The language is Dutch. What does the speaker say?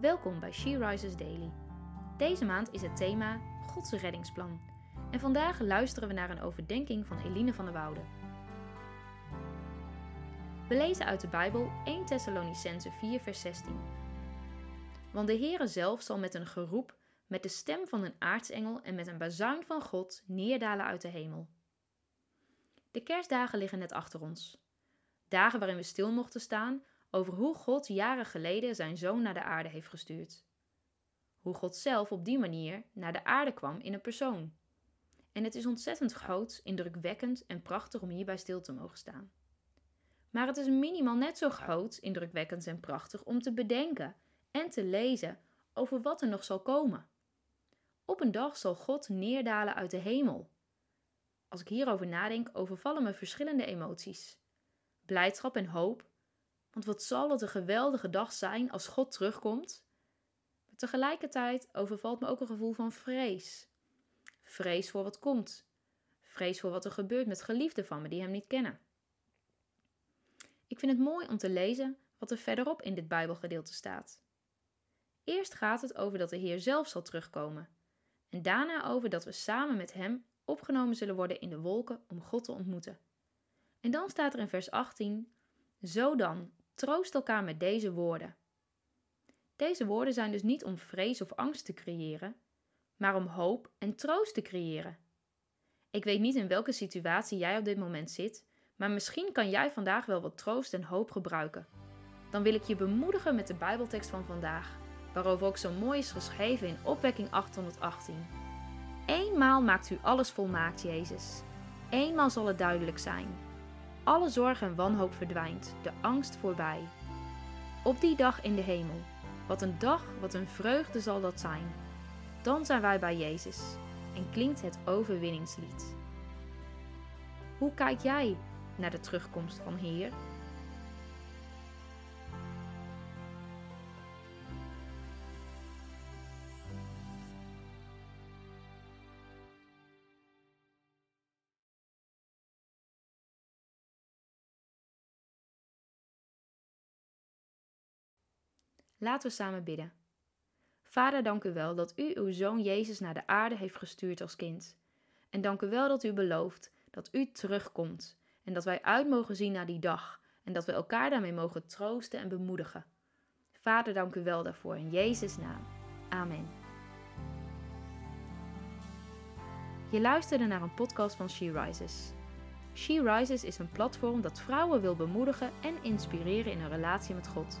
Welkom bij She Rises Daily. Deze maand is het thema Gods reddingsplan. En vandaag luisteren we naar een overdenking van Eline van der Woude. We lezen uit de Bijbel 1 Thessalonicense 4 vers 16. Want de Heere zelf zal met een geroep, met de stem van een aartsengel en met een bazuin van God neerdalen uit de hemel. De kerstdagen liggen net achter ons. Dagen waarin we stil mochten staan over hoe God jaren geleden zijn zoon naar de aarde heeft gestuurd. Hoe God zelf op die manier naar de aarde kwam in een persoon. En het is ontzettend groot, indrukwekkend en prachtig om hierbij stil te mogen staan. Maar het is minimaal net zo groot, indrukwekkend en prachtig om te bedenken en te lezen over wat er nog zal komen. Op een dag zal God neerdalen uit de hemel. Als ik hierover nadenk, overvallen me verschillende emoties: blijdschap en hoop, want wat zal het een geweldige dag zijn als God terugkomt? Maar tegelijkertijd overvalt me ook een gevoel van vrees. Vrees voor wat komt. Vrees voor wat er gebeurt met geliefden van me die hem niet kennen. Ik vind het mooi om te lezen wat er verderop in dit Bijbelgedeelte staat. Eerst gaat het over dat de Heer zelf zal terugkomen, en daarna over dat we samen met Hem opgenomen zullen worden in de wolken om God te ontmoeten. En dan staat er in vers 18: Zo dan, Troost elkaar met deze woorden. Deze woorden zijn dus niet om vrees of angst te creëren, maar om hoop en troost te creëren. Ik weet niet in welke situatie jij op dit moment zit, maar misschien kan jij vandaag wel wat troost en hoop gebruiken. Dan wil ik je bemoedigen met de Bijbeltekst van vandaag, waarover ook zo mooi is geschreven in Opwekking 818. Eenmaal maakt u alles volmaakt, Jezus. Eenmaal zal het duidelijk zijn. Alle zorg en wanhoop verdwijnt, de angst voorbij. Op die dag in de hemel. Wat een dag, wat een vreugde zal dat zijn. Dan zijn wij bij Jezus en klinkt het overwinningslied. Hoe kijk jij naar de terugkomst van Heer? Laten we samen bidden. Vader, dank u wel dat u uw zoon Jezus naar de aarde heeft gestuurd als kind. En dank u wel dat u belooft dat u terugkomt en dat wij uit mogen zien naar die dag en dat we elkaar daarmee mogen troosten en bemoedigen. Vader, dank u wel daarvoor in Jezus' naam. Amen. Je luisterde naar een podcast van She Rises. She Rises is een platform dat vrouwen wil bemoedigen en inspireren in hun relatie met God.